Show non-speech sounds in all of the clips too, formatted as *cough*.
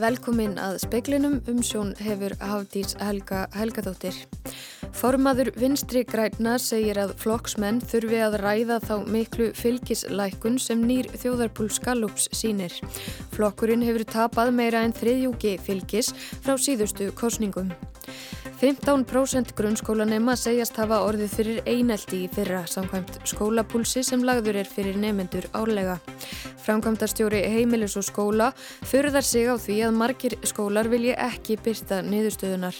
Velkomin að speiklinum um sjón hefur Hafdís Helga Helgadóttir. Formaður vinstri græna segir að flokksmenn þurfi að ræða þá miklu fylgislækun sem nýr þjóðarpúl Skallups sínir. Flokkurinn hefur tapað meira en þriðjúki fylgis frá síðustu kosningum. 15% grunnskólanema segjast hafa orðið fyrir einelti í fyrra samkvæmt skólapúlsi sem lagður er fyrir nefnendur árlega. Framkvæmdastjóri heimilis og skóla förðar sig á því að margir skólar vilji ekki byrta niðurstöðunar.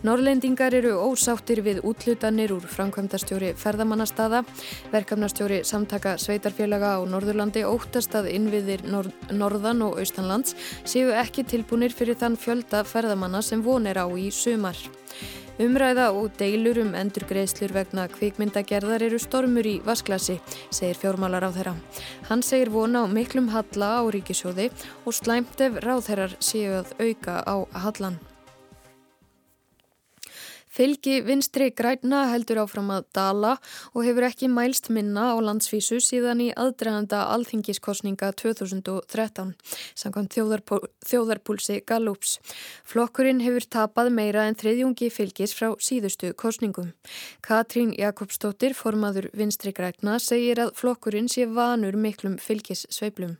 Norrlendingar eru ósáttir við útlutanir úr framkvæmdastjóri ferðamannastada. Verkefnastjóri samtaka sveitarfélaga á Norðurlandi óttast að innviðir norð, norðan og austanlands séu ekki tilbúinir fyrir þann fjölda ferðamanna sem vonir á í sumar. Umræða og deilur um endurgreðslur vegna kvikmyndagerðar eru stormur í vasklasi, segir fjármálar á þeirra. Hann segir vona á miklum halla á ríkisjóði og slæmt ef ráðherrar séu að auka á hallan. Fylgi vinstri græna heldur áfram að dala og hefur ekki mælst minna á landsvísu síðan í aðdraganda alþingiskosninga 2013, samkvæmt þjóðarpól, þjóðarpúlsi Gallups. Flokkurinn hefur tapað meira en þriðjungi fylgis frá síðustu kosningum. Katrín Jakobsdóttir, formaður vinstri græna, segir að flokkurinn sé vanur miklum fylgis sveiplum.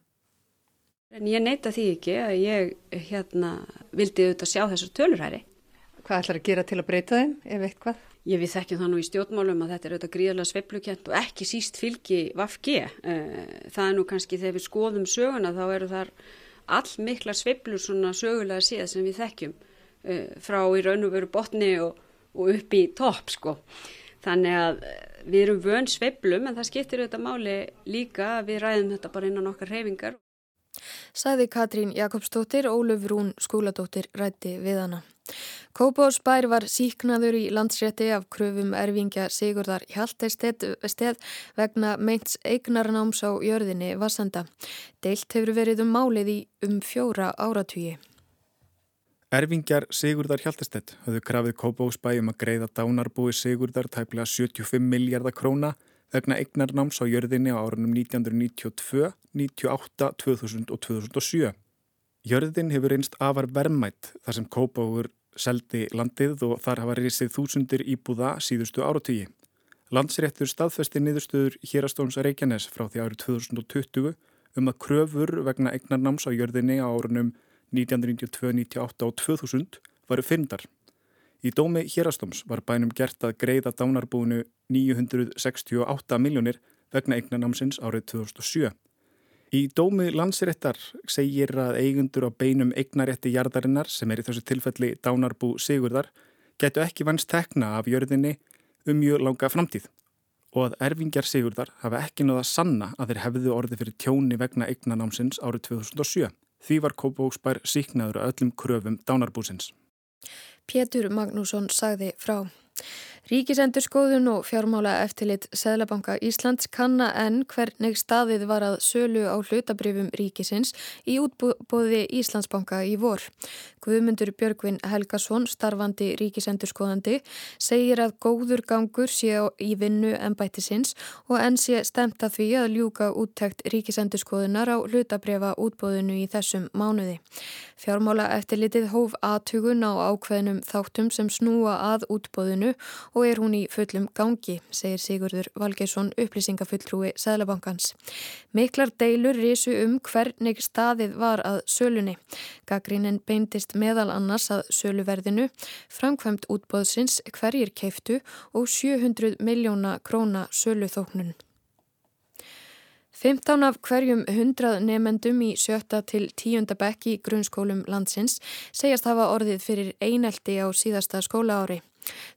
En ég neyta því ekki að ég hérna, vildi auðvitað sjá þessar tölurhæri. Hvað ætlar að gera til að breyta þeim, ef eitthvað? Ég við þekkjum það nú í stjórnmálum að þetta er auðvitað gríðarlega sveplukent og ekki síst fylgi Vafge. Eh, það er nú kannski þegar við skoðum söguna þá eru þar all mikla sveplur svona sögulega síðan sem við þekkjum eh, frá í raun og veru botni og, og upp í topp sko. Þannig að eh, við erum vön sveplum en það skiptir auðvitað máli líka að við ræðum þetta bara innan okkar reyfingar. Saði Katrín Jakobsdóttir, Óluf Rún skóladóttir rætti við hana. Kópásbær var síknaður í landsrétti af kröfum erfingja Sigurdar Hjaltesteð vegna meints eignarnáms á jörðinni Vassanda. Deilt hefur verið um málið í um fjóra áratugi. Erfingjar Sigurdar Hjaltestedt höfðu krafið Kópásbæ um að greiða dánarbúi Sigurdar tæplega 75 miljardar króna vegna eignarnáms á jörðinni á árunum 1992, 98, 2000 og 2007. Jörðin hefur einst afar vermætt þar sem Kópáur seldi landið og þar hafa risið þúsundir íbúða síðustu áratígi. Landsréttur staðfesti niðurstöður Hérastóns Reykjanes frá því árið 2020 um að kröfur vegna eignarnáms á jörðinni á árunum 1992, 1998 og 2000 varu fyndar. Í dómi Hérastóms var bænum gert að greiða dánarbúinu 968 miljónir vegna eignarnámsins árið 2007. Í dómi landsréttar segir að eigundur á beinum eignarétti jarðarinnar sem er í þessu tilfelli dánarbú Sigurðar getu ekki vannst tekna af jörðinni um mjög langa framtíð og að erfingjar Sigurðar hafa ekki náða sanna að þeir hefðu orði fyrir tjóni vegna eignanámsins árið 2007. Því var Kópavóksbær síknaður að öllum kröfum dánarbúsins. Pétur Magnússon sagði frá. Ríkisendur skoðun og fjármála eftirlit Sæðlabanka Íslands kanna enn hvernig staðið var að sölu á hlutabrifum ríkisins í útbóði Íslandsbanka í vor. Guðmundur Björgvin Helgason, starfandi ríkisendur skoðandi, segir að góður gangur sé í vinnu ennbættisins og enn sé stemt að því að ljúka úttækt ríkisendur skoðunar á hlutabrifa útbóðinu í þessum mánuði. Fjármála eftirlitið hóf aðtugun á ákveðnum þáttum sem snúa að útbóðinu og er hún í fullum gangi, segir Sigurður Valgeisson upplýsingafulltrúi Sæðlabankans. Miklar deilur risu um hvernig staðið var að sölunni. Gaggrínin beindist meðal annars að söluverðinu, framkvæmt útbóðsins hverjir keiftu og 700 miljóna króna söluþóknun. 15 af hverjum 100 nefendum í sjötta til tíunda bekk í grunnskólum landsins segjast hafa orðið fyrir einelti á síðasta skóla ári.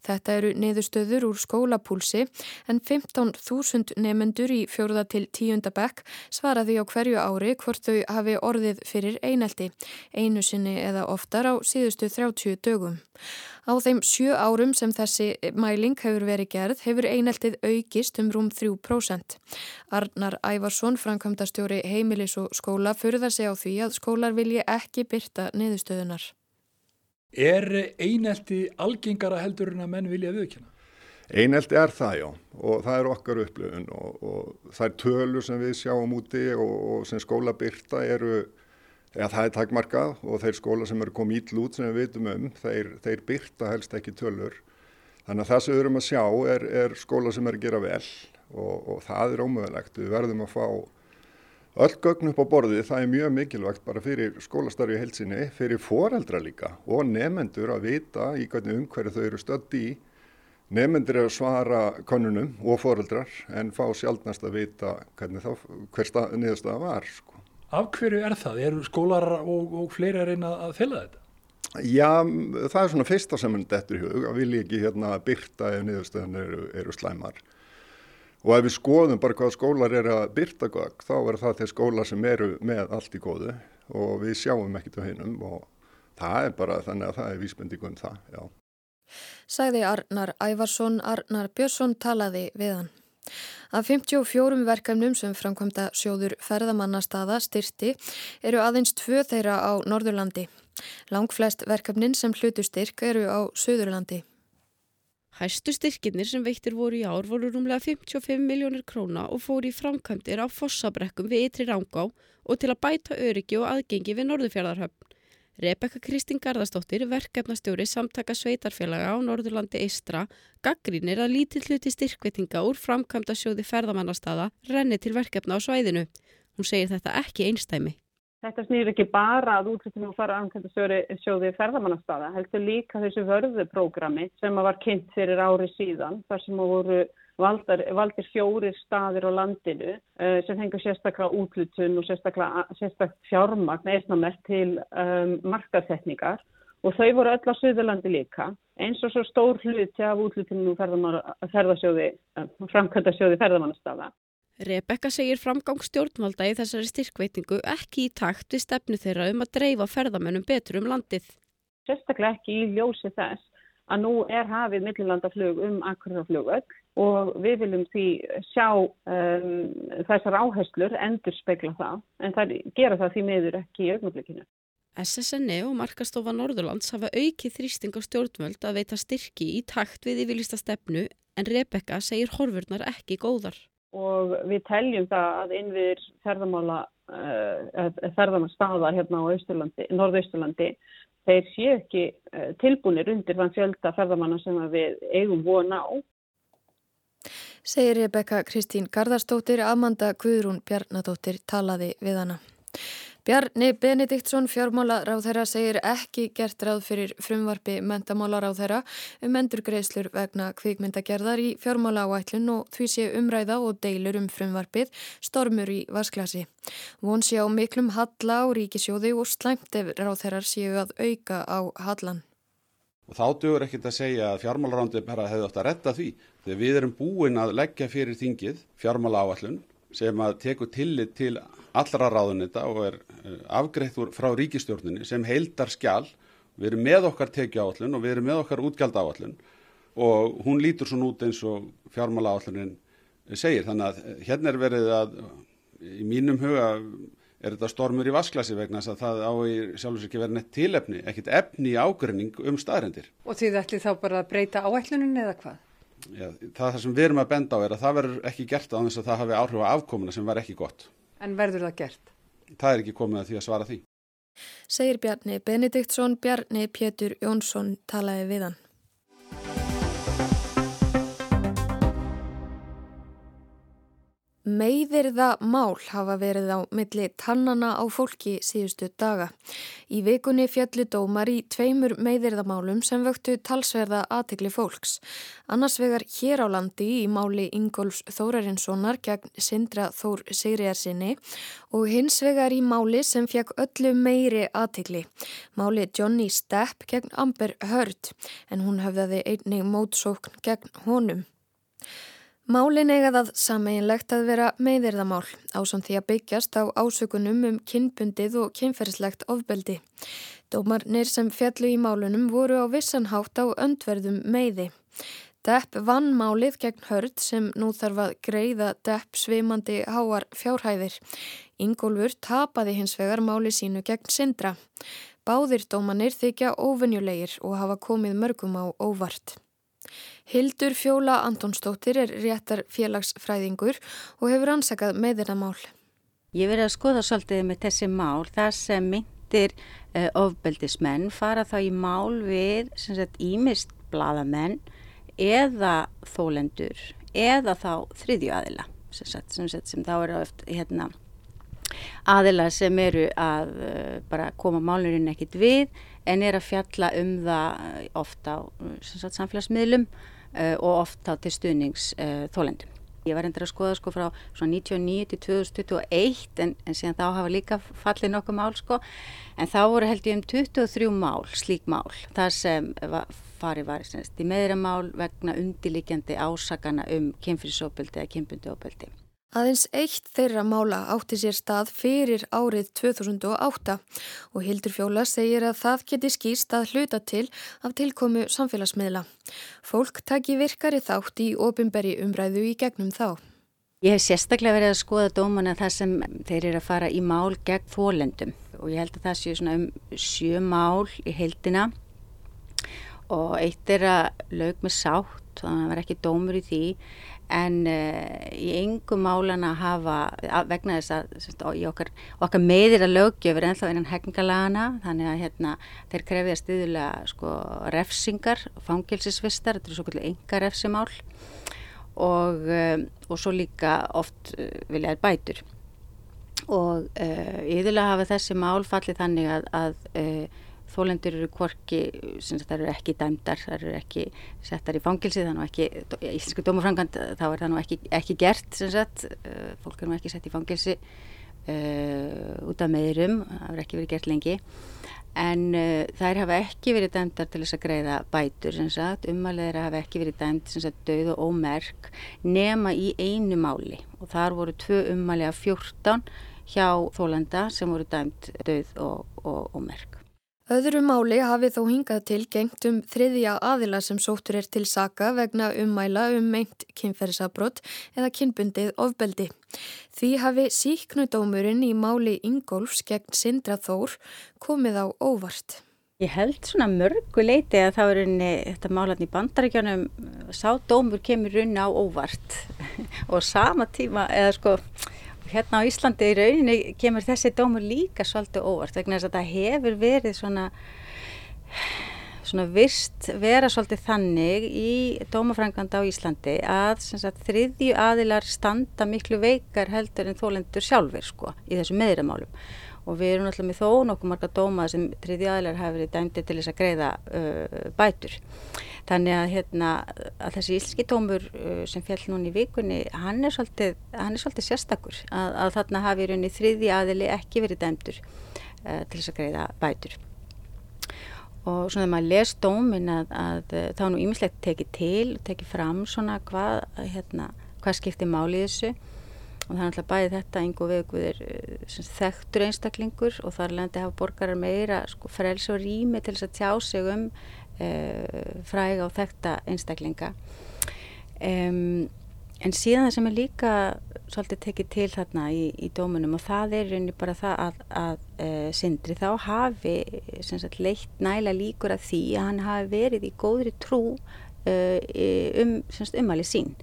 Þetta eru niðurstöður úr skólapúlsi en 15.000 nefendur í fjórða til tíunda bekk svaraði á hverju ári hvort þau hafi orðið fyrir einelti, einu sinni eða oftar á síðustu 30 dögum. Á þeim sjö árum sem þessi mæling hefur verið gerð hefur eineltið aukist um rúm 3%. Arnar Ævarsson, framkvæmdastjóri heimilis og skóla, furðar sig á því að skólar vilji ekki byrta niðurstöðunar. Er einelti algengara heldur en að menn vilja viðkjöna? Einelti er það já og það er okkar upplifun og, og það er tölur sem við sjáum úti og, og sem skólabyrta eru, ja, það er takmarkað og þeir skóla sem eru komið ítl út sem við veitum um, þeir, þeir byrta helst ekki tölur. Þannig að það sem við erum að sjá er, er skóla sem er að gera vel og, og það er ómöðulegt. Við verðum að fá Öll gögn upp á borði, það er mjög mikilvægt bara fyrir skólastarfi heilsinni, fyrir foreldra líka og nefendur að vita í hvernig umhverju þau eru stödd í. Nefendur er að svara konunum og foreldrar en fá sjálfnast að vita þá, hver niðurstaða var. Sko. Af hverju er það? Eru skólar og, og fleiri að reyna að fylga þetta? Já, það er svona fyrsta sem henni dettur í hug að vilja ekki hérna byrta ef niðurstaðan eru, eru slæmar. Og ef við skoðum bara hvað skólar eru að byrta gögg þá er það þeir skólar sem eru með allt í góðu og við sjáum ekkert á hinnum og það er bara þannig að það er vísbendingum það, já. Sæði Arnar Ævarsson, Arnar Björnsson talaði við hann. Af 54 verkefnum sem framkvæmda sjóður ferðamannastaða styrti eru aðeins tvö þeirra á Norðurlandi. Langflest verkefnin sem hlutu styrk eru á Suðurlandi. Hæstu styrkirnir sem veittir voru í ár voru rúmlega 55 miljónir króna og fóru í framkvæmdir á fossabrekkum við ytri rángá og til að bæta öryggi og aðgengi við Norðurfjörðarhöfn. Rebecca Kristín Garðarstóttir, verkefnastjóri samtaka sveitarfélaga á Norðurlandi Eistra, gaggrínir að lítið hluti styrkvitinga úr framkvæmda sjóði ferðamannastada renni til verkefna á svæðinu. Hún segir þetta ekki einstæmi. Þetta snýr ekki bara að útlutinu og fara aðkvæmda sjóði ferðamannastaða, heldur líka þessu vörðuprógrami sem var kynnt fyrir ári síðan, þar sem voru valdar, valdir fjórir staðir á landinu uh, sem hengur sérstaklega útlutun og sérstaklega, sérstaklega fjármagn eðnamert til um, markasetningar og þau voru öll á Suðurlandi líka eins og svo stór hluti af útlutinu og ferðasjóði, uh, framkvæmda sjóði ferðamannastaða. Rebecca segir framgang stjórnvalda í þessari styrkveitingu ekki í takt við stefnu þeirra um að dreifa ferðamennum betur um landið. Sérstaklega ekki í ljósi þess að nú er hafið millilandaflug um akkurðaflugöll og við viljum því sjá um, þessar áherslur endur spekla það en það gera það því meður ekki í augnablikinu. SSNE og Markastofa Norðurlands hafa aukið þrýsting á stjórnvöld að veita styrki í takt við yfirlista stefnu en Rebecca segir horfurnar ekki góðar og við teljum það að innviðir ferðamála uh, ferðamástaða hérna á Norðausturlandi þeir séu ekki uh, tilbúinir undir þann fjölda ferðamanna sem við eigum vona á. Segir Rebecca Kristín Garðarstóttir, Amanda Guðrún Bjarnadóttir talaði við hana. Bjarni Benediktsson fjármálaráðherra segir ekki gert ráð fyrir frumvarfi mentamálaráðherra um endurgreislur vegna kvikmyndagerðar í fjármálaáætlun og því sé umræða og deilur um frumvarfið stormur í vasklasi. Von sé á miklum halla á ríkisjóði og slæmt ef ráðherrar séu að auka á hallan. Og þá dugur ekkert að segja að fjármálarándi bara hefði átt að retta því. Þegar við erum búin að leggja fyrir þingið fjármálaáætlun sem að teku tillit til allra ráðunita og er eh, afgreitt frá ríkistjórnini sem heildar skjál. Við erum með okkar tekju áallun og við erum með okkar útgjald áallun og hún lítur svona út eins og fjármála áallunin segir. Þannig að eh, hérna er verið að í mínum huga er þetta stormur í vasklasi vegna þess að það á í sjálfsveits ekki verið neitt tilefni, ekkit efni í ágrinning um staðrendir. Og þið ætli þá bara að breyta áætlunin eða hvað? Já, það sem við erum að benda á er að það verður ekki gert á þess að það hafi áhrif á afkomuna sem var ekki gott. En verður það gert? Það er ekki komið að því að svara því. Segir Bjarni Benediktsson, Bjarni Pétur Jónsson talaði við hann. Meiðirða mál hafa verið á milli tannana á fólki síðustu daga. Í vikunni fjallu dómar í tveimur meiðirðamálum sem vöktu talsverða aðtikli fólks. Annars vegar hér á landi í máli Ingolfs Þórarinssonar gegn Sindra Þór Sigriðarsinni og hins vegar í máli sem fekk öllu meiri aðtikli. Máli Johnny Stepp gegn Amber Heard en hún höfðaði einnig mótsókn gegn honum. Málin eigað að sameinlegt að vera meðirðamál ásand því að byggjast á ásökunum um kynbundið og kynferðslegt ofbeldi. Dómarnir sem fjallu í málunum voru á vissanhátt á öndverðum meiði. Depp vann málið gegn hörd sem nú þarf að greiða Depp svimandi háar fjárhæðir. Ingólfur tapaði hins vegar máli sínu gegn syndra. Báðir dómanir þykja óvenjulegir og hafa komið mörgum á óvart. Hildur Fjóla Antonsdóttir er réttar félagsfræðingur og hefur ansakað með þetta mál. Ég verið að skoða svolítið með þessi mál þar sem myndir uh, ofbeldismenn fara þá í mál við ímist bladamenn eða þólendur eða þá þriðju aðila sem, sem þá eru eftir hérna aðila sem eru að uh, bara koma málurinn ekkit við en er að fjalla um það eh, ofta á sagt, samfélagsmiðlum uh, og ofta til stuðnings uh. Ég var endur að skoða sko frá 1999 til 2021 en, en síðan þá hafa líka fallið nokkuð mál sko en þá voru held ég um 23 mál, slík mál, þar sem var, farið var í meðra mál vegna undirlikjandi ásakana um kynfyrirsópildi eða kynbunduópildi. Aðeins eitt þeirra mála átti sér stað fyrir árið 2008 og Hildur Fjóla segir að það geti skýst að hluta til af tilkomu samfélagsmiðla. Fólk taki virkari þátt í ofinberi umræðu í gegnum þá. Ég hef sérstaklega verið að skoða dómana þar sem þeir eru að fara í mál gegn þólendum og ég held að það séu svona um sjö mál í heldina og eitt er að laug með sátt, þannig að það var ekki dómur í því. En uh, í engum málana hafa, vegna þess að í okkar, okkar meðir að lögjöfur ennþá innan hegningalagana þannig að hérna, þeir krefið að stiðulega sko, refsingar, fangilsisvistar þetta eru svo kvöldu enga refsimál og, uh, og svo líka oft uh, viljaðir bætur. Og yfirlega hafa þessi mál fallið þannig að, að þólendur eru kvorki, það eru ekki dæmdar, það eru ekki settar í fangilsi, þannig ekki, í Íslandsku dómafrangand þá er það nú ekki, ekki gert sem sagt, uh, fólk er nú ekki sett í fangilsi uh, út af meðurum, það verður ekki verið gert lengi, en uh, þær hafa ekki verið dæmdar til þess að greiða bætur sem sagt, umalegir hafa ekki verið dæmd sem sagt döð og ómerk nema í einu máli. Og þar voru tvö umalega 14 hjá þólenda sem voru dæmd döð og, og ómerk. Öðru máli hafi þó hingað til gengt um þriðja aðila sem sóttur er til saka vegna ummæla um meint kynferðisabbrott eða kynbundið ofbeldi. Því hafi síknudómurinn í máli Ingólfs gegn Sindra Þór komið á óvart. Ég held svona mörgu leiti að það er þetta málan í bandaríkjónum sá dómur kemur runni á óvart *laughs* og sama tíma eða sko hérna á Íslandi í rauninni kemur þessi dómur líka svolítið óvart vegna þess að það hefur verið svona svona vist vera svolítið þannig í dómafrænganda á Íslandi að sagt, þriðju aðilar standa miklu veikar heldur en þólendur sjálfur sko í þessu meðramálum og við erum alltaf með þó nokkuð marga dóma sem þriðju aðilar hafi verið dæmdi til þess að greiða uh, bætur. Þannig að, hérna, að þessi íslenski tómur uh, sem fjall núna í vikunni, hann er svolítið, hann er svolítið sérstakur. Að, að þarna hafi raunni þriði aðili ekki verið dæmdur uh, til þess að greiða bætur. Og svona þegar maður les dómin að, að uh, þá nú ímislegt tekið til og tekið fram svona hvað, hérna, hvað skiptir máli þessu og það er alltaf bæðið þetta einhver vegguðir uh, þekktur einstaklingur og þar lendi hafa borgarar meira sko, frels og rými til þess að tjá sig um uh, fræga og þekta einstaklinga. Um, en síðan það sem er líka svolítið tekið til þarna í, í dómunum og það er rauninni bara það að, að uh, Sindri þá hafi sagt, leitt næla líkur að því að hann hafi verið í góðri trú uh, um umhali sín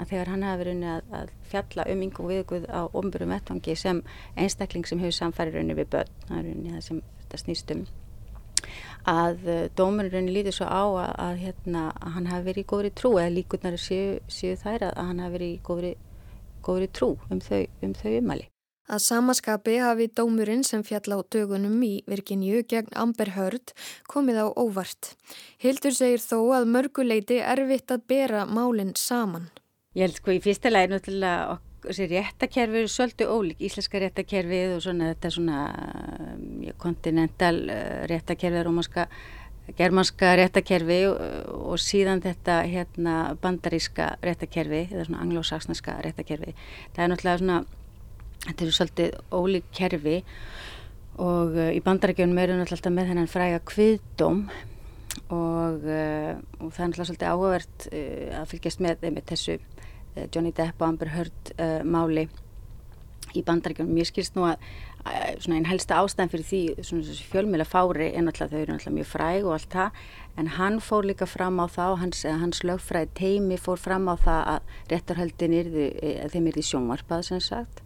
að þegar hann hafi verið að, að fjalla um yngum viðguð á ofnbjörnum vettvangi sem einstakling sem hefur samfæri rauninni við börn, það er rauninni það sem þetta snýst um að eh, dómurinn líður svo á að, að, hérna, að hann hafi verið í góðri trú eða líkurnar séu, séu þær að hann hafi verið í góðri, góðri trú um þau, um þau umali. Að samaskapi hafi dómurinn sem fjall á dögunum í Virginju gegn Amber Heard komið á óvart. Hildur segir þó að mörguleiti erfitt að bera málinn saman. Ég held sko í fyrsta lægi náttúrulega þessi réttakerfi eru svolítið ólík, íslenska réttakerfið og svona þetta svona um, kontinental uh, réttakerfi, romanska, germanska réttakerfi og, síðan þetta hérna bandaríska réttakerfi eða svona anglosaksneska réttakerfi. Það er náttúrulega svona, þetta eru svolítið ólík kerfi og uh, í bandaríkjunum eru náttúrulega alltaf með þennan fræga kviðdóm og, uh, og það er náttúrulega svolítið áhugavert að fylgjast með, með þessu Johnny Depp og Amber Heard uh, máli í bandaríkjum. Mér skilst nú að svona einn helsta ástæðan fyrir því fjölmjöla fári er náttúrulega þau eru náttúrulega mjög fræg og allt það en hann fór líka fram á það og hans, hans lögfræði teimi fór fram á það að réttarhöldin yrði, þeim yrði sjónvarpað sem sagt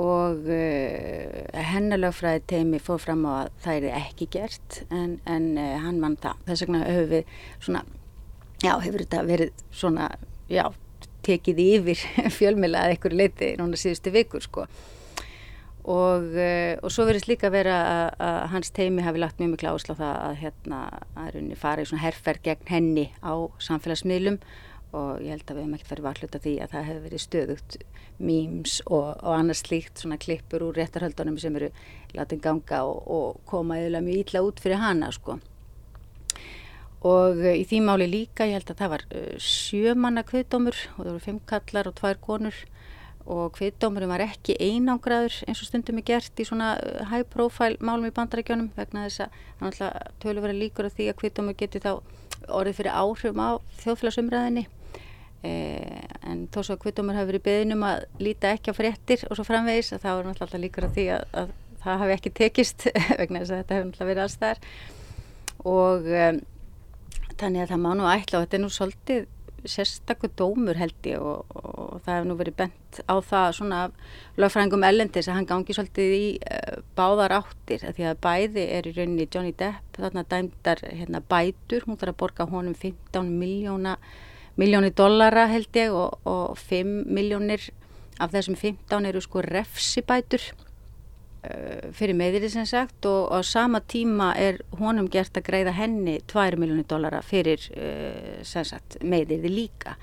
og uh, hennar lögfræði teimi fór fram á að það yrði ekki gert en, en uh, hann mann það. Þess vegna hefur við svona, já hefur þetta verið svona, já tekið yfir *laughs* fjölmjöla að einhverju leiti núna síðustu vikur sko. Og, uh, og svo verðist líka vera að, að hans teimi hafi lagt mjög miklu áslá það að hérna að runni fara í svona herrferð gegn henni á samfélagsmiðlum. Og ég held að við hefum ekkert farið varhluta því að það hefur verið stöðugt memes og, og annars slíkt svona klippur úr réttarhöldunum sem eru látið ganga og, og koma eða mjög ítla út fyrir hana sko og uh, í því máli líka ég held að það var uh, sjömanna kvöðdómur og það voru fimm kallar og tvær konur. Og kviðdómurum var ekki einangraður eins og stundum er gert í svona uh, high profile málum í bandarækjónum vegna þess að það er tölur verið líkur af því að kviðdómur geti þá orðið fyrir áhrifum á þjóðfélagsumræðinni eh, en þó svo að kviðdómur hafi verið beðinum að líta ekki á fréttir og svo framvegis að það var náttúrulega líkur af því að, að það hafi ekki tekist *laughs* vegna þess að þetta hefur náttúrulega verið alls þar og þannig að það má nú ætla og þetta er nú svolítið sérstakur dómur held ég og, og það hefur nú verið bent á það svona lögfræðingum ellendis að hann gangi svolítið í uh, báðar áttir því að bæði er í rauninni Johnny Depp þarna dæmdar hérna, bætur, hún þarf að borga honum 15 miljóna miljónir dollara held ég og, og 5 miljónir af þessum 15 eru sko refsibætur fyrir meðrið sem sagt og á sama tíma er honum gert að greiða henni 2 miljónir dollara fyrir uh, sem sagt meðriði líka.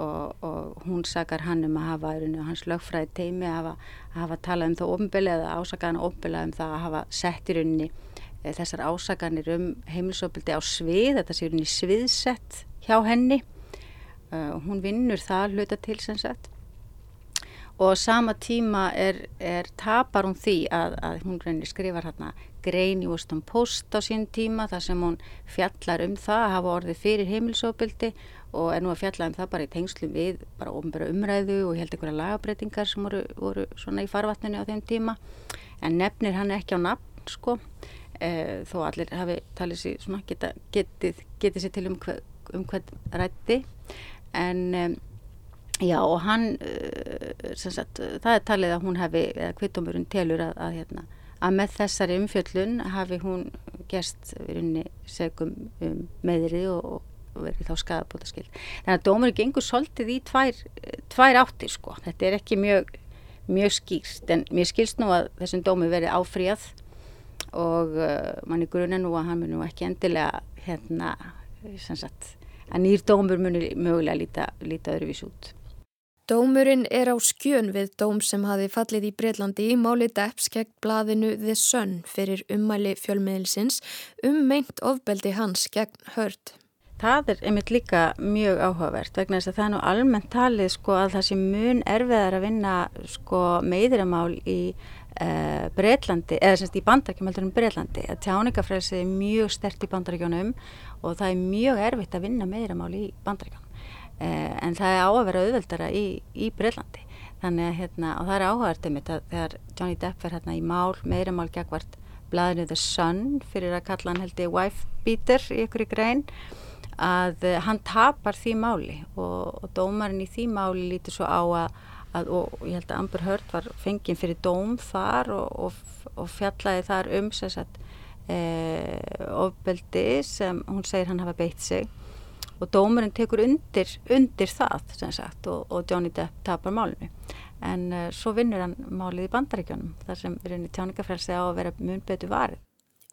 Og, og hún sakar hann um að hafa hans lögfræði teimi að hafa, að hafa talað um það ofnbeli eða ásakaðan ofnbeli um það að hafa sett í rauninni uh, þessar ásakanir um heimilsofbildi á svið, þetta sé rauninni sviðsett hjá henni. Uh, hún vinnur það hluta til sem sagt og sama tíma er, er tapar hún því að, að hún skrifar hérna grein í Washington Post á sín tíma þar sem hún fjallar um það að hafa orðið fyrir heimilsóbildi og er nú að fjalla um það bara í tengslum við bara ofnbæra umræðu og held einhverja lagabreitingar sem voru, voru svona í farvatninu á þeim tíma. En nefnir hann ekki á nafn sko e, þó allir hafi talið sér svona geta, getið, getið sér til um, hver, um hvern rætti en um, Já og hann, uh, sagt, það er talið að hún hefði, eða kvittumurinn telur að, að, hérna, að með þessari umfjöllun hafi hún gerst viðrinni segum um meðrið og, og verið þá skadabóta skild. Þannig að dómurinn gengur svolítið í tvær, tvær áttir sko, þetta er ekki mjög, mjög skýrst en mér skilst nú að þessum dómi verið áfríðað og uh, manni grunna nú að hann mun nú ekki endilega hérna, sem sagt, að nýr dómur muni mögulega líta, líta öðruvís út. Dómurinn er á skjön við dóm sem hafi fallið í Breitlandi í máli Depps gegn blaðinu The Sun fyrir ummæli fjölmiðilsins um meint ofbeldi hans gegn hörd. Það er einmitt líka mjög áhugavert vegna þess að það er nú almennt talið sko að það sé mun erfiðar að vinna sko meðramál í uh, Breitlandi eða semst í bandarækjum heldur um Breitlandi að tjáningafræðsið er mjög stert í bandarækjunum og það er mjög erfitt að vinna meðramál í bandarækjunum. Eh, en það er á að vera auðveldara í, í Breitlandi þannig að hérna, og það er áhugart um þetta þegar Johnny Depp er hérna í mál meira mál gegvart blæðinu The Sun fyrir að kalla hann held ég wife beater í ykkur í grein að uh, hann tapar því máli og, og dómarinn í því máli lítur svo á að, að og ég held að Amber Heard var fenginn fyrir dóm þar og, og, og fjallaði þar um sérsagt eh, ofbeldi sem hún segir hann hafa beitt sig og dómurinn tekur undir, undir það sagt, og, og Johnny Depp tapar málinu en uh, svo vinnur hann málið í bandaríkjónum þar sem tjáningafrelsi á að vera mun betur varð.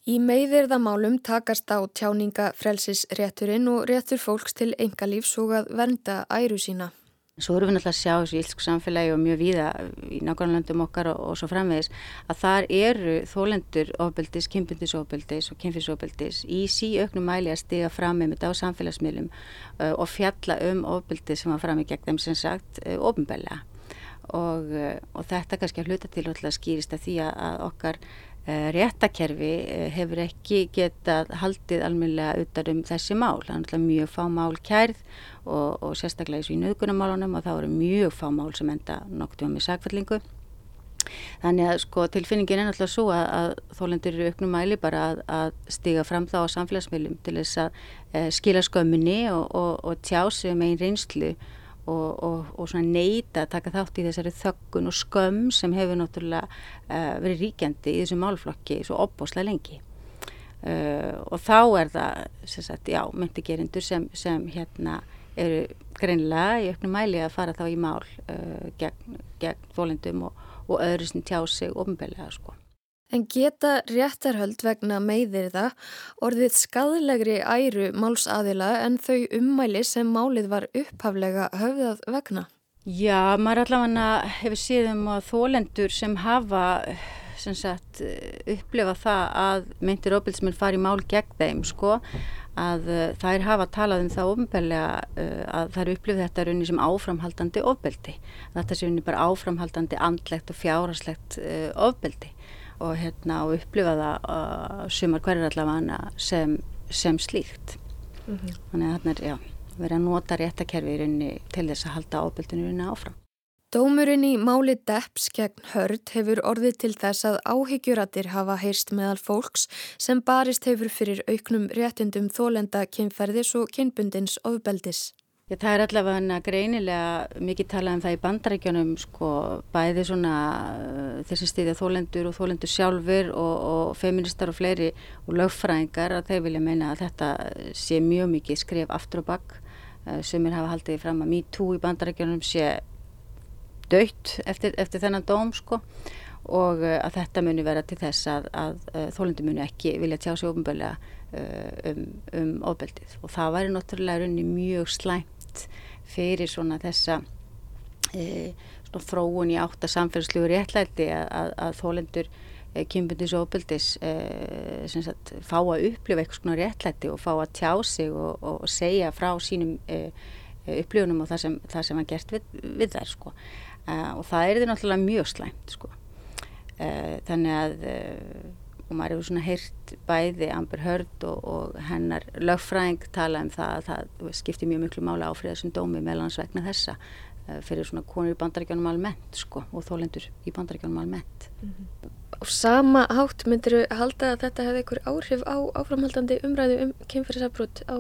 Í meiðirðamálum takast á tjáningafrelsisrétturinn og réttur fólks til engalífs og að vernda æru sína. Svo erum við náttúrulega að sjá þessu ílsku samfélagi og mjög víða í nákvæmlandum okkar og, og svo framvegis að þar eru þólendur ofbeldis, kynbundisofbeldis og kynfisofbeldis í síauknum mæli að stiga fram með þetta á samfélagsmiðlum uh, og fjalla um ofbeldis sem var fram í gegn þeim sem sagt uh, ofinbella og, uh, og þetta kannski að hluta til að skýrist að því að okkar réttakerfi eh, hefur ekki getað haldið almennilega utar um þessi mál. Það er mjög fá mál kærð og, og sérstaklega í nöðgunamálunum og þá eru mjög fá mál sem enda noktið í sagfællingu Þannig að sko tilfinningin er náttúrulega svo að, að þólendur eru auknum mæli bara að, að stiga fram þá á samfélagsmiðlum til þess að e, skila skömminni og, og, og tjá sig um einn reynslu og, og svona neyta að taka þátt í þessari þöggun og skömm sem hefur náttúrulega e, verið ríkjandi í þessum málflokki svo opbóslega lengi. E, og þá er það, sem sagt, já, myndegerindur sem, sem hérna eru greinlega í auknum mæli að fara þá í mál gegn, gegn þólendum og og öðru sem tjá sig ofnbeglega sko. En geta réttarhöld vegna meðir það orðið skadlegri æru málsaðila en þau ummæli sem málið var upphaflega höfðað vegna? Já, maður allavega hefur síðum að þólendur sem hafa sem sagt, upplefa það að myndir ofbildismenn fari mál gegn þeim sko að uh, þær hafa talað um það ofnbeglega uh, að þær upplifið þetta raunni sem áframhaldandi ofbeldi. Þetta sé raunni bara áframhaldandi andlegt og fjárharslegt uh, ofbeldi og, hérna, og upplifa það sumar hverjur allavega sem, sem slíkt. Mm -hmm. Þannig að þarna er, verið að nota réttakerfi raunni til þess að halda ofbeldinu raunni áfram. Dómurinn í máli Depps gegn hörd hefur orðið til þess að áhyggjuratir hafa heyrst meðal fólks sem barist hefur fyrir auknum réttundum þólenda kynferðis og kynbundins ofbeldis. Já, það er allavega greinilega mikið talað um það í bandarækjunum sko, bæði svona uh, þessi stíði að þólendur og þólendur sjálfur og, og feministar og fleiri og lögfræðingar að þeir vilja meina að þetta sé mjög mikið skref aftur og bakk uh, sem er hafa haldið fram að MeToo í bandarækjunum sé dött eftir, eftir þennan dóm sko og uh, að þetta muni vera til þess að, að uh, þólundi muni ekki vilja tjá sig ofnböðlega uh, um, um ofbeldið. Og það væri náttúrulega mjög slæmt fyrir svona þessa svona þróun í átt að samfélagslegu réttlæti að, að, að þólendur kynbundis og ofbeldis fá að upplifa eitthvað svona réttlæti og fá að tjá sig og, og segja frá sínum upplifunum og það sem, það sem var gert við, við þær sko uh, og það er því náttúrulega mjög slæmt sko. þannig að og maður hefur svona heyrt bæði Amber Heard og, og hennar lögfræðing tala um það að það skiptir mjög miklu mála áfriða sem dómi meðlans vegna þessa fyrir svona konur í bandaríkjónum almennt sko og þólendur í bandaríkjónum almennt mm -hmm. Og sama hátt myndir þú halda að þetta hefði einhver áhrif á áframhaldandi umræðu um kynferðisafbrot á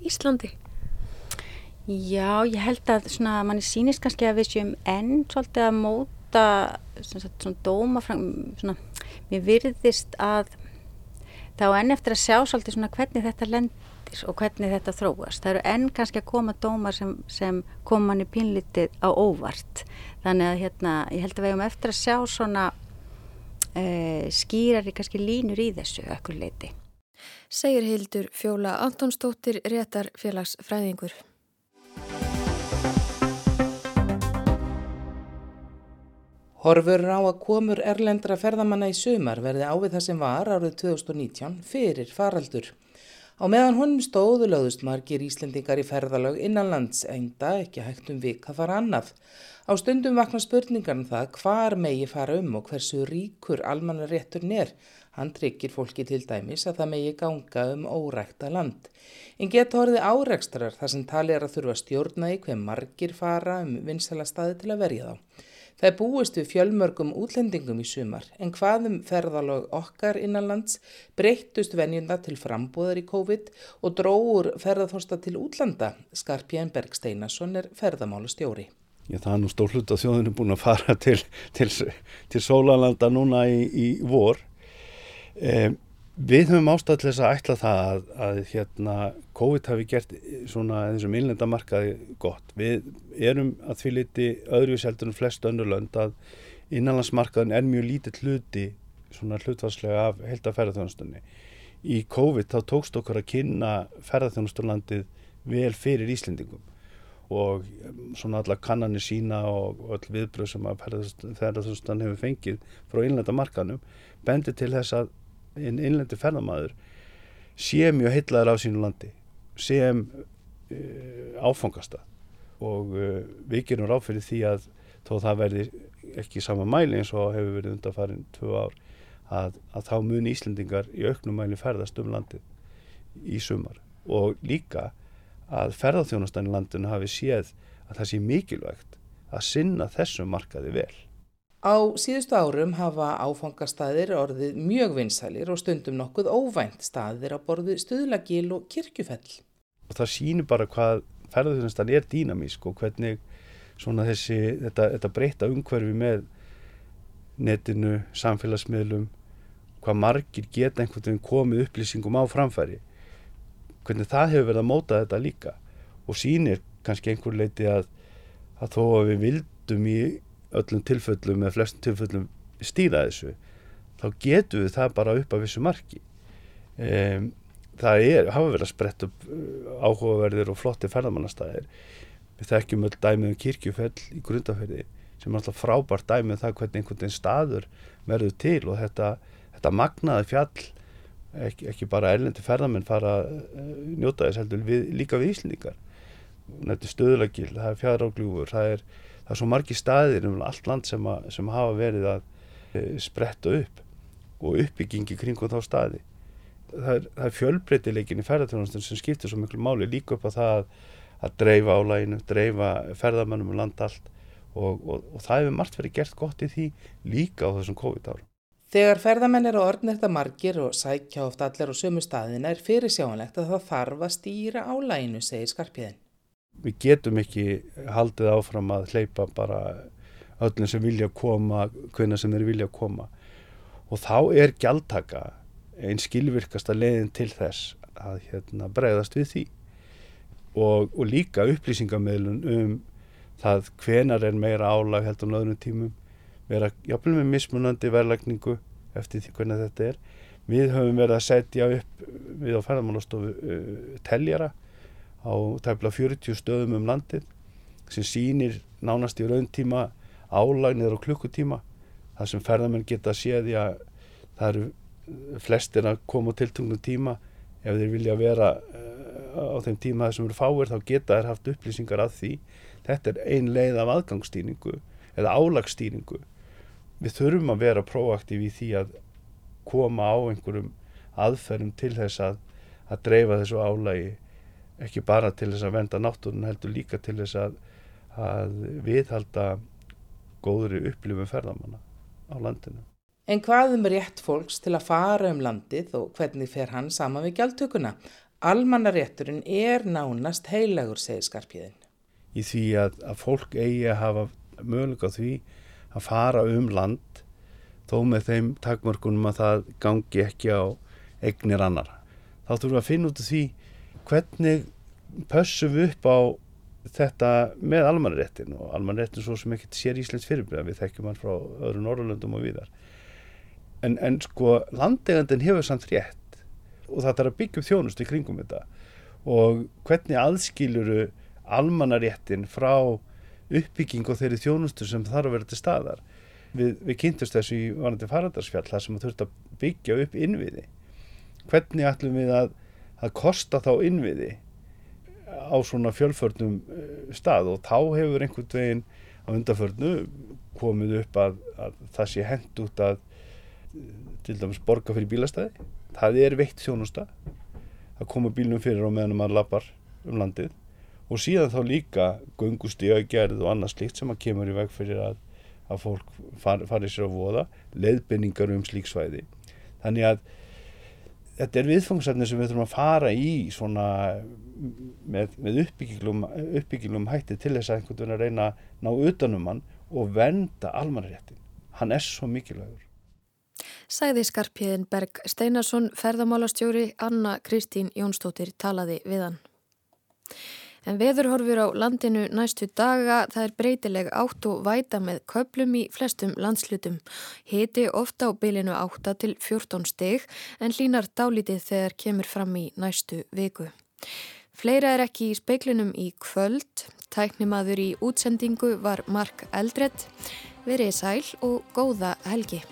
Íslandi? Já, ég held að svona, manni sýnist kannski að við séum enn svolítið að móta svona, svona dóma svona, mér virðist að þá enn eftir að sjá svolítið svona hvernig þetta lendir og hvernig þetta þróast. Það eru enn kannski að koma dómar sem, sem koma manni pínlítið á óvart. Þannig að hérna, ég held að við hefum eftir að sjá svona uh, skýrari kannski línur í þessu ökkur leiti. Segir Hildur Fjóla Antonsdóttir réttar félagsfræðingur. Horfur á að komur erlendra ferðamanna í sumar verði ávið það sem var árið 2019 fyrir faraldur. Á meðan honum stóðu lögðust margir Íslendingar í ferðalög innanlands einda ekki hægt um vik að fara annað. Á stundum vakna spurningar um það hvar megi fara um og hversu ríkur almanna rétturn er. Hann tryggir fólki til dæmis að það megi ganga um órækta land. En geta orðið árekstrar þar sem tali er að þurfa stjórna í hver margir fara um vinsala staði til að verja þá. Það búist við fjölmörgum útlendingum í sumar en hvaðum ferðalög okkar innanlands breyttust venjunda til frambúðar í COVID og dróur ferðarþorsta til útlanda. Skarpjæn Bergsteinasson er ferðamála stjóri. Já, það er nú stór hlut að þjóðinu búin að fara *laughs* til, til, til sólalanda núna í, í vor. Eh, Við höfum ástæðið til þess að ætla það að, að hérna, COVID hafi gert svona þessum innlenda markaði gott. Við erum að því liti öðru seldur en flest önnur lönd að innanlandsmarkaðin er mjög lítið hluti svona hlutvarslega af held að ferðarþjónastunni. Í COVID þá tókst okkar að kynna ferðarþjónasturlandið vel fyrir Íslendingum og svona alla kannanir sína og öll viðbröð sem að ferðarþjónastunn hefur fengið frá innlenda markaðnum bendi til þess að einn innlendi ferðamæður sé mjög heitlaður á sínu landi sem uh, áfangasta og uh, við gerum ráð fyrir því að þó það verði ekki sama mæli eins og hefur verið undanfarin tvö ár að, að þá muni Íslendingar í auknum mæli ferðast um landið í sumar. Og líka að ferðarþjónastan í landinu hafi séð að það sé mikilvægt að sinna þessum markaði vel Á síðustu árum hafa áfangastæðir orðið mjög vinsælir og stundum nokkuð óvænt staðir á borðu stuðlagil og kirkjufell. Og það sýnir bara hvað ferðarþjónustan er dýnamísk og hvernig þessi, þetta, þetta breyta umhverfi með netinu, samfélagsmiðlum, hvað margir geta einhvern veginn komið upplýsingum á framfæri. Hvernig það hefur verið að móta þetta líka og sýnir kannski einhver leiti að, að þó að við vildum í öllum tilföllum eða flestum tilföllum stýra þessu þá getum við það bara upp af þessu marki. Um, það er, hafa verið að spretta upp uh, áhugaverðir og flotti ferðamannastæðir við þekkjum öll dæmið um kirkjufell í grundaferði sem er alltaf frábært dæmið um það hvernig einhvern veginn staður verður til og þetta, þetta magnaði fjall ekki, ekki bara erlendi ferðamenn fara að uh, njóta þess heldur við, líka við er stöðlagil, það er fjæðrágljúfur það er það er svo margi staðir um allt land sem, að, sem hafa verið að e, spretta upp og uppbyggingi kringum þá staði. Það er, er fjölbreytileikin í ferðartjónastunum sem skiptir svo miklu máli líka upp á það að, að dreifa álæginu, dreifa ferðarmannum um land allt og, og, og það hefur margt verið gert gott í því líka á þessum COVID-árum. Þegar ferðamenn eru orðnirta margir og sækja oft allir á sömu staðina er fyrir sjáanlegt að það þarf að stýra álæginu, segir Skarpiðin við getum ekki haldið áfram að hleypa bara öllum sem vilja koma, hvernig sem þeir vilja koma. Og þá er gjaldtaka einn skilvirkasta leiðin til þess að hérna, bregðast við því. Og, og líka upplýsingamöðlun um það hvenar er meira álag heldur á öðrum tímum. Vera jafnvel með mismunandi verðlagningu eftir því hvernig þetta er. Við höfum verið að setja upp við á ferðarmálastofu uh, teljara á tæmla 40 stöðum um landið sem sýnir nánast í rauntíma álagnir og klukkutíma þar sem ferðarmenn geta séð að það eru flestir að koma á tiltungnum tíma. Ef þeir vilja vera eh, á þeim tíma þessum eru fáir þá geta þeir haft upplýsingar af því. Þetta er ein leið af aðgangsstýringu eða álagsstýringu. Við þurfum að vera proaktív í því að koma á einhverjum aðferðum til þess að, að dreifa þessu álagi ekki bara til þess að venda náttúrun heldur líka til þess að, að viðhalda góðri upplifum ferðamanna á landinu. En hvað um rétt fólks til að fara um landið og hvernig fer hann saman við gjaldtökuna? Almannarétturinn er nánast heilagur, segir Skarpíðin. Í því að, að fólk eigi að hafa möguleika því að fara um land þó með þeim takmörkunum að það gangi ekki á eignir annar. Þá þurfum við að finna út af því hvernig pössum við upp á þetta með almannaréttin og almannaréttin svo sem ekkert sér Íslands fyrirbyrða við þekkjum hann frá öðru Norrlöndum og viðar en, en sko landegandin hefur samt rétt og það er að byggja upp þjónust í kringum þetta. Og hvernig aðskiluru almannaréttin frá uppbygging og þeirri þjónustu sem þarf að vera til staðar? Við, við kynntumst þessu í vanandi farandarsfjall þar sem þú þurft að byggja upp innviði. Hvernig ætlum við að að kosta þá innviði á svona fjölförnum eh, stað og þá hefur einhvern veginn á undarförnu komið upp að, að það sé hend út að til dæmis borga fyrir bílastæði. Það er veitt þjónusta að koma bílnum fyrir á meðan maður lappar um landið. Og síðan þá líka gungustíða gerð og annað slíkt sem að kemur í veg fyrir að, að fólk far, fari sér á voða leðbynningar um slíksvæði þannig að þetta er viðfangsefni sem við þurfum að fara í svona með, með uppbyggilum, uppbyggilum hætti til þess að einhvern veginn að reyna að ná utanum hann og venda almanréttin. Hann er svo mikilvægur. Sæði Skarpíðin Berg Steinarsson, ferðamálastjóri Anna Kristín Jónsdóttir talaði við hann. En veðurhorfur á landinu næstu daga það er breytileg átt og væta með köplum í flestum landslutum. Hiti ofta á bylinu 8 til 14 steg en línar dálítið þegar kemur fram í næstu viku. Fleira er ekki í speiklinum í kvöld. Tæknimaður í útsendingu var Mark Eldredd. Verið sæl og góða helgi.